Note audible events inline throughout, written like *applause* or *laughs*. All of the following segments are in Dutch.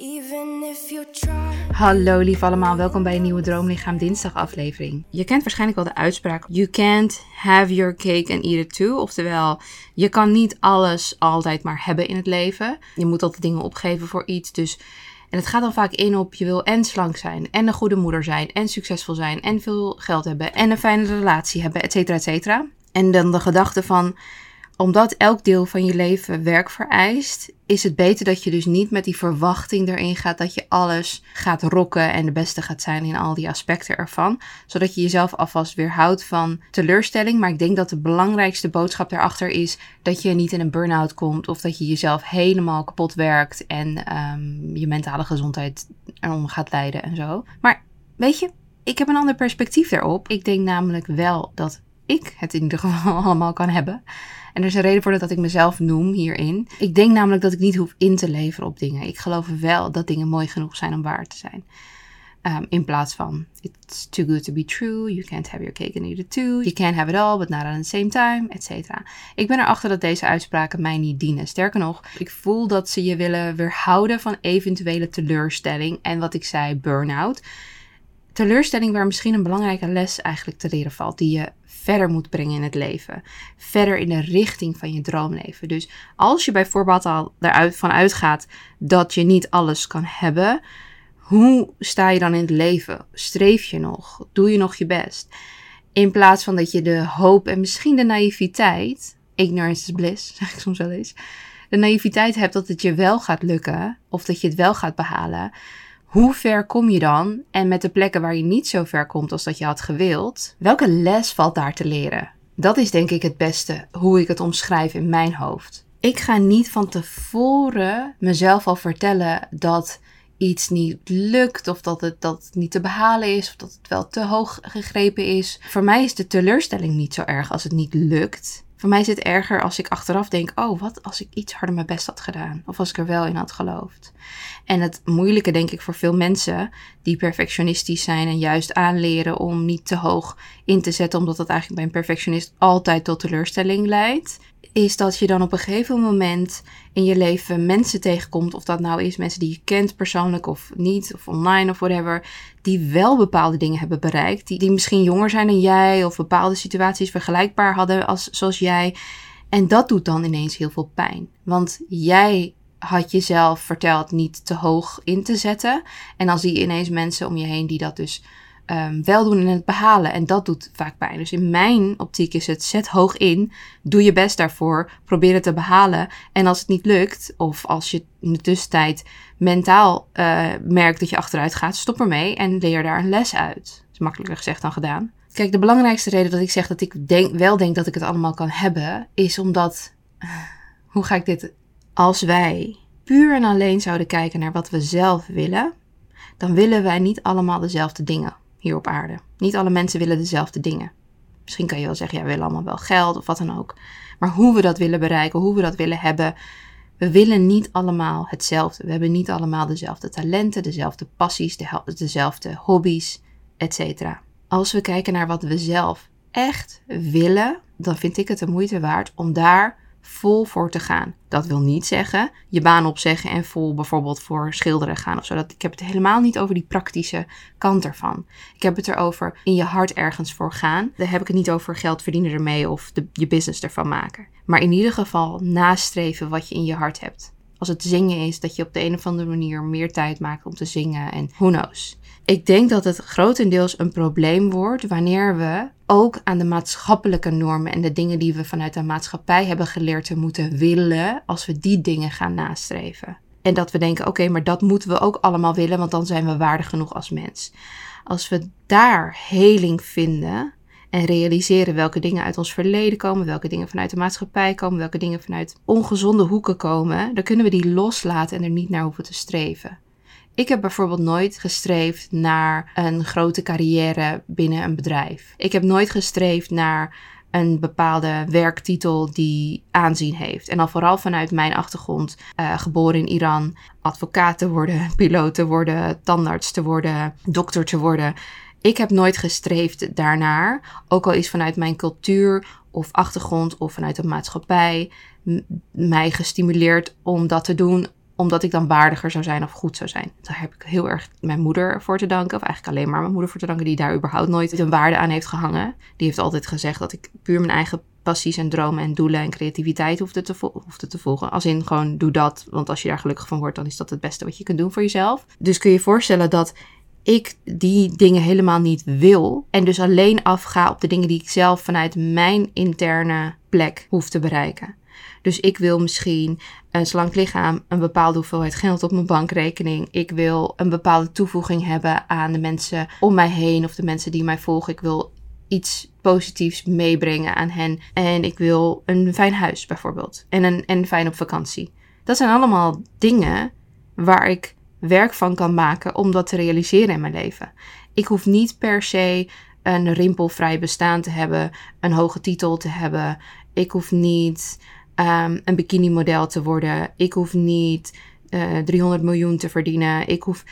Even. Hallo lief allemaal, welkom bij een nieuwe Droomlichaam dinsdag aflevering. Je kent waarschijnlijk wel de uitspraak You can't have your cake and eat it too. Oftewel, je kan niet alles altijd maar hebben in het leven. Je moet altijd dingen opgeven voor iets. Dus, en het gaat dan vaak in op je wil en slank zijn, en een goede moeder zijn, en succesvol zijn, en veel geld hebben, en een fijne relatie hebben, et cetera, et cetera. En dan de gedachte van omdat elk deel van je leven werk vereist, is het beter dat je dus niet met die verwachting erin gaat dat je alles gaat rocken en de beste gaat zijn in al die aspecten ervan. Zodat je jezelf alvast weerhoudt van teleurstelling. Maar ik denk dat de belangrijkste boodschap daarachter is dat je niet in een burn-out komt of dat je jezelf helemaal kapot werkt en ehm, je mentale gezondheid erom gaat leiden en zo. Maar weet je, ik heb een ander perspectief daarop. Ik denk namelijk wel dat ik het in ieder geval *laughs* allemaal kan hebben. En er is een reden voor dat ik mezelf noem hierin. Ik denk namelijk dat ik niet hoef in te leveren op dingen. Ik geloof wel dat dingen mooi genoeg zijn om waar te zijn. Um, in plaats van it's too good to be true, you can't have your cake and eat it too, you can't have it all but not at the same time, etc. Ik ben erachter dat deze uitspraken mij niet dienen. Sterker nog, ik voel dat ze je willen weerhouden van eventuele teleurstelling en wat ik zei, burn-out teleurstelling waar misschien een belangrijke les eigenlijk te leren valt, die je verder moet brengen in het leven. Verder in de richting van je droomleven. Dus als je bijvoorbeeld al eruit van uitgaat dat je niet alles kan hebben, hoe sta je dan in het leven? Streef je nog? Doe je nog je best? In plaats van dat je de hoop en misschien de naïviteit, ignorance is bliss, *laughs* zeg ik soms wel eens, de naïviteit hebt dat het je wel gaat lukken of dat je het wel gaat behalen hoe ver kom je dan? En met de plekken waar je niet zo ver komt als dat je had gewild, welke les valt daar te leren? Dat is denk ik het beste hoe ik het omschrijf in mijn hoofd. Ik ga niet van tevoren mezelf al vertellen dat iets niet lukt of dat het, dat niet te behalen is of dat het wel te hoog gegrepen is. Voor mij is de teleurstelling niet zo erg als het niet lukt. Voor mij is het erger als ik achteraf denk: oh, wat als ik iets harder mijn best had gedaan? Of als ik er wel in had geloofd. En het moeilijke, denk ik, voor veel mensen die perfectionistisch zijn en juist aanleren om niet te hoog in te zetten, omdat dat eigenlijk bij een perfectionist altijd tot teleurstelling leidt, is dat je dan op een gegeven moment in je leven mensen tegenkomt, of dat nou is mensen die je kent persoonlijk of niet, of online of whatever, die wel bepaalde dingen hebben bereikt, die, die misschien jonger zijn dan jij, of bepaalde situaties vergelijkbaar hadden als, zoals jij. En dat doet dan ineens heel veel pijn. Want jij had jezelf verteld niet te hoog in te zetten. En dan zie je ineens mensen om je heen die dat dus um, wel doen in het behalen. En dat doet vaak pijn. Dus in mijn optiek is het zet hoog in, doe je best daarvoor, probeer het te behalen. En als het niet lukt, of als je in de tussentijd mentaal uh, merkt dat je achteruit gaat, stop ermee en leer daar een les uit. Dat is makkelijker gezegd dan gedaan. Kijk, de belangrijkste reden dat ik zeg dat ik denk, wel denk dat ik het allemaal kan hebben, is omdat. Hoe ga ik dit als wij puur en alleen zouden kijken naar wat we zelf willen, dan willen wij niet allemaal dezelfde dingen hier op aarde. Niet alle mensen willen dezelfde dingen. Misschien kan je wel zeggen, ja, we willen allemaal wel geld of wat dan ook. Maar hoe we dat willen bereiken, hoe we dat willen hebben, we willen niet allemaal hetzelfde. We hebben niet allemaal dezelfde talenten, dezelfde passies, dezelfde hobby's, etc. Als we kijken naar wat we zelf echt willen, dan vind ik het de moeite waard om daar vol voor te gaan. Dat wil niet zeggen je baan opzeggen en vol bijvoorbeeld voor schilderen gaan of zo. Dat, ik heb het helemaal niet over die praktische kant ervan. Ik heb het erover in je hart ergens voor gaan. Daar heb ik het niet over geld verdienen ermee of de, je business ervan maken. Maar in ieder geval nastreven wat je in je hart hebt. Als het zingen is, dat je op de een of andere manier meer tijd maakt om te zingen en who knows. Ik denk dat het grotendeels een probleem wordt wanneer we ook aan de maatschappelijke normen en de dingen die we vanuit de maatschappij hebben geleerd te moeten willen, als we die dingen gaan nastreven. En dat we denken: oké, maar dat moeten we ook allemaal willen, want dan zijn we waardig genoeg als mens. Als we daar heling vinden en realiseren welke dingen uit ons verleden komen, welke dingen vanuit de maatschappij komen, welke dingen vanuit ongezonde hoeken komen, dan kunnen we die loslaten en er niet naar hoeven te streven. Ik heb bijvoorbeeld nooit gestreefd naar een grote carrière binnen een bedrijf. Ik heb nooit gestreefd naar een bepaalde werktitel die aanzien heeft. En dan vooral vanuit mijn achtergrond, uh, geboren in Iran, advocaat te worden, *laughs* piloot te worden, tandarts te worden, dokter te worden. Ik heb nooit gestreefd daarnaar, ook al is vanuit mijn cultuur of achtergrond of vanuit de maatschappij mij gestimuleerd om dat te doen omdat ik dan waardiger zou zijn of goed zou zijn. Daar heb ik heel erg mijn moeder voor te danken. Of eigenlijk alleen maar mijn moeder voor te danken, die daar überhaupt nooit een waarde aan heeft gehangen. Die heeft altijd gezegd dat ik puur mijn eigen passies en dromen en doelen en creativiteit hoefde te, hoefde te volgen. Als in gewoon doe dat, want als je daar gelukkig van wordt, dan is dat het beste wat je kunt doen voor jezelf. Dus kun je je voorstellen dat ik die dingen helemaal niet wil. En dus alleen afga op de dingen die ik zelf vanuit mijn interne plek hoef te bereiken. Dus ik wil misschien een slank lichaam, een bepaalde hoeveelheid geld op mijn bankrekening. Ik wil een bepaalde toevoeging hebben aan de mensen om mij heen of de mensen die mij volgen. Ik wil iets positiefs meebrengen aan hen. En ik wil een fijn huis bijvoorbeeld. En een en fijn op vakantie. Dat zijn allemaal dingen waar ik werk van kan maken om dat te realiseren in mijn leven. Ik hoef niet per se een rimpelvrij bestaan te hebben, een hoge titel te hebben. Ik hoef niet um, een bikini model te worden. Ik hoef niet uh, eh, 300 miljoen te verdienen. Ik hoef.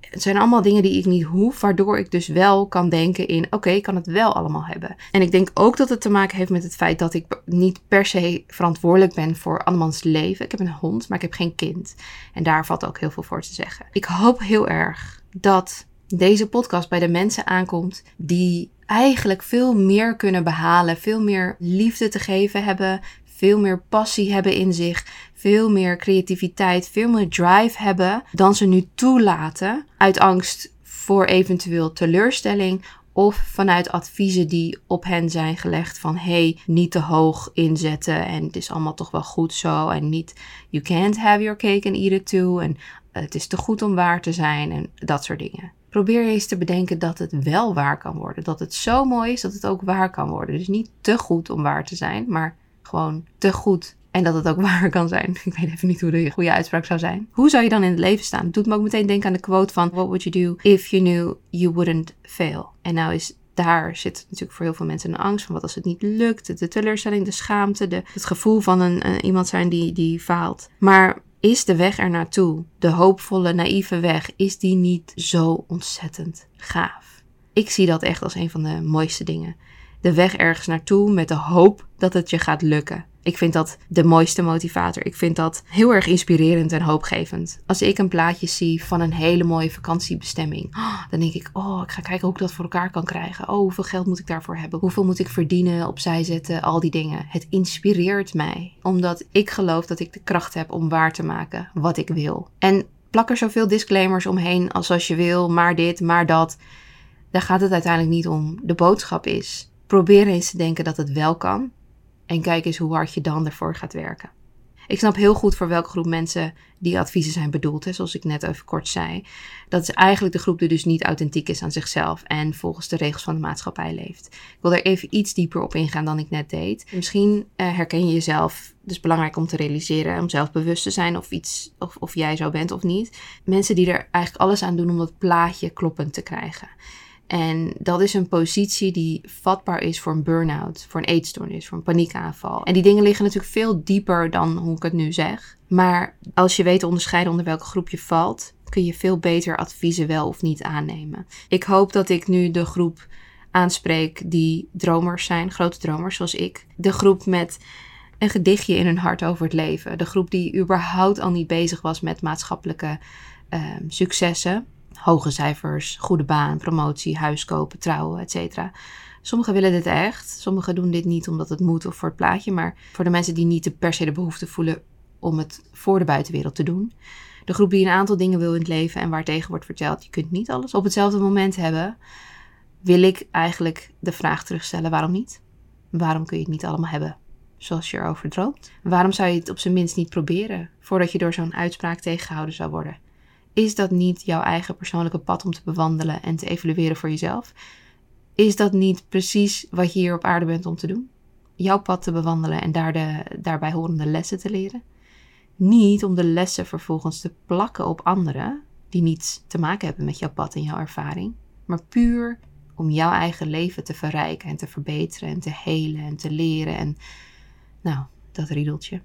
Het zijn allemaal dingen die ik niet hoef, waardoor ik dus wel kan denken in: oké, ik kan het wel allemaal hebben. En ik denk ook dat het te maken heeft met het feit dat ik niet per se verantwoordelijk ben voor andermans leven. Ik heb een hond, maar ik heb geen kind. En daar valt ook heel veel voor te zeggen. Ik hoop heel erg dat deze podcast bij de mensen aankomt die eigenlijk veel meer kunnen behalen, veel meer liefde te geven hebben, veel meer passie hebben in zich, veel meer creativiteit, veel meer drive hebben dan ze nu toelaten uit angst voor eventueel teleurstelling of vanuit adviezen die op hen zijn gelegd van hey, niet te hoog inzetten en het is allemaal toch wel goed zo en niet you can't have your cake and eat it too en het is te goed om waar te zijn en dat soort dingen. Probeer eens te bedenken dat het wel waar kan worden. Dat het zo mooi is dat het ook waar kan worden. Dus niet te goed om waar te zijn, maar gewoon te goed. En dat het ook *laughs* waar kan zijn. Ik weet even niet hoe de goede uitspraak zou zijn. Hoe zou je dan in het leven staan? Het doet me ook meteen denken aan de quote van What would you do if you knew you wouldn't fail? En nou is daar zit natuurlijk voor heel veel mensen een angst van wat als het niet lukt. De teleurstelling, de schaamte, de, het gevoel van een, iemand zijn die, die faalt. Maar is de weg er naartoe, de hoopvolle, naïeve weg, is die niet zo ontzettend gaaf? Ik zie dat echt als een van de mooiste dingen de weg ergens naartoe met de hoop dat het je gaat lukken. Ik vind dat de mooiste motivator. Ik vind dat heel erg inspirerend en hoopgevend. Als ik een plaatje zie van een hele mooie vakantiebestemming, *gasps* dan denk ik: Oh, ik ga kijken hoe ik dat voor elkaar kan krijgen. Oh, hoeveel geld moet ik daarvoor hebben? Hoeveel moet ik verdienen, opzij zetten? Al die dingen. Het inspireert mij, omdat ik geloof dat ik de kracht heb om waar te maken wat ik wil. En plak er zoveel disclaimers omheen als als je wil, maar dit, maar dat. Daar gaat het uiteindelijk niet om. De boodschap is Probeer eens te denken dat het wel kan. En kijk eens hoe hard je dan ervoor gaat werken. Ik snap heel goed voor welke groep mensen die adviezen zijn bedoeld. Hè, zoals ik net even kort zei. Dat is eigenlijk de groep die dus niet authentiek is aan zichzelf. En volgens de regels van de maatschappij leeft. Ik wil er even iets dieper op ingaan dan ik net deed. Misschien eh, herken je jezelf. Dus belangrijk om te realiseren. Om zelfbewust te zijn of, iets, of, of jij zo bent of niet. Mensen die er eigenlijk alles aan doen om dat plaatje kloppend te krijgen. En dat is een positie die vatbaar is voor een burn-out, voor een eetstoornis, voor een paniekaanval. En die dingen liggen natuurlijk veel dieper dan hoe ik het nu zeg. Maar als je weet te onderscheiden onder welke groep je valt, kun je veel beter adviezen wel of niet aannemen. Ik hoop dat ik nu de groep aanspreek die dromers zijn, grote dromers zoals ik. De groep met een gedichtje in hun hart over het leven. De groep die überhaupt al niet bezig was met maatschappelijke uh, successen hoge cijfers, goede baan, promotie, huis kopen, trouwen, etc. Sommigen willen dit echt. Sommigen doen dit niet omdat het moet of voor het plaatje. Maar voor de mensen die niet per se de behoefte voelen om het voor de buitenwereld te doen. De groep die een aantal dingen wil in het leven en waar tegen wordt verteld: je kunt niet alles op hetzelfde moment hebben. Wil ik eigenlijk de vraag terugstellen: waarom niet? Waarom kun je het niet allemaal hebben zoals je erover droomt? Waarom zou je het op zijn minst niet proberen voordat je door zo'n uitspraak tegengehouden zou worden? Is dat niet jouw eigen persoonlijke pad om te bewandelen en te evalueren voor jezelf? Is dat niet precies wat je hier op aarde bent om te doen? Jouw pad te bewandelen en daar de, daarbij horende lessen te leren? Niet om de lessen vervolgens te plakken op anderen die niets te maken hebben met jouw pad en jouw ervaring, maar puur om jouw eigen leven te verrijken en te verbeteren en te helen en te leren en nou, dat riedeltje.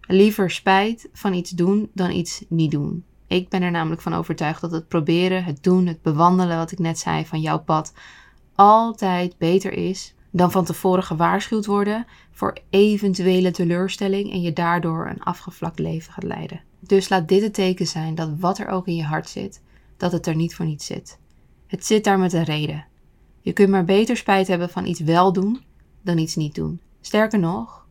Liever spijt van iets doen dan iets niet doen. Ik ben er namelijk van overtuigd dat het proberen, het doen, het bewandelen, wat ik net zei, van jouw pad, altijd beter is dan van tevoren gewaarschuwd worden voor eventuele teleurstelling en je daardoor een afgevlakt leven gaat leiden. Dus laat dit het teken zijn dat wat er ook in je hart zit, dat het er niet voor niets zit. Het zit daar met een reden. Je kunt maar beter spijt hebben van iets wel doen dan iets niet doen. Sterker nog,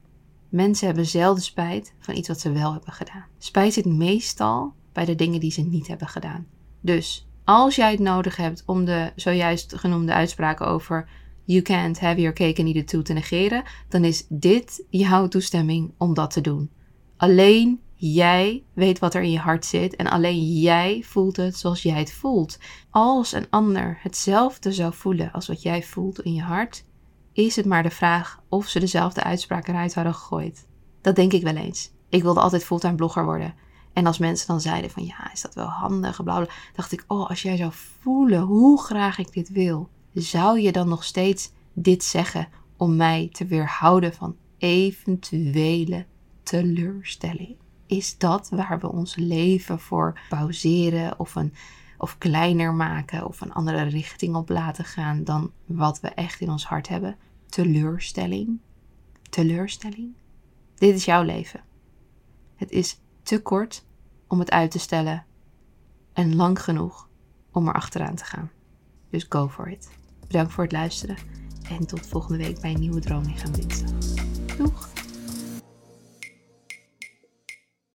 mensen hebben zelden spijt van iets wat ze wel hebben gedaan. Spijt zit meestal bij de dingen die ze niet hebben gedaan. Dus als jij het nodig hebt om de zojuist genoemde uitspraken over you can't have your cake and eat it too te negeren, dan is dit jouw toestemming om dat te doen. Alleen jij weet wat er in je hart zit en alleen jij voelt het zoals jij het voelt. Als een ander hetzelfde zou voelen als wat jij voelt in je hart, is het maar de vraag of ze dezelfde uitspraak eruit hadden gegooid. Dat denk ik wel eens. Ik wilde altijd fulltime blogger worden. En als mensen dan zeiden van ja, is dat wel handig, bla, dacht ik, oh, als jij zou voelen hoe graag ik dit wil, zou je dan nog steeds dit zeggen om mij te weerhouden van eventuele teleurstelling? Is dat waar we ons leven voor pauzeren of, een, of kleiner maken of een andere richting op laten gaan dan wat we echt in ons hart hebben? Teleurstelling? Teleurstelling? Dit is jouw leven. Het is te kort om het uit te stellen en lang genoeg om er achteraan te gaan. Dus go for it. Bedankt voor het luisteren en tot volgende week bij een nieuwe Droomlichaam dinsdag. Doeg!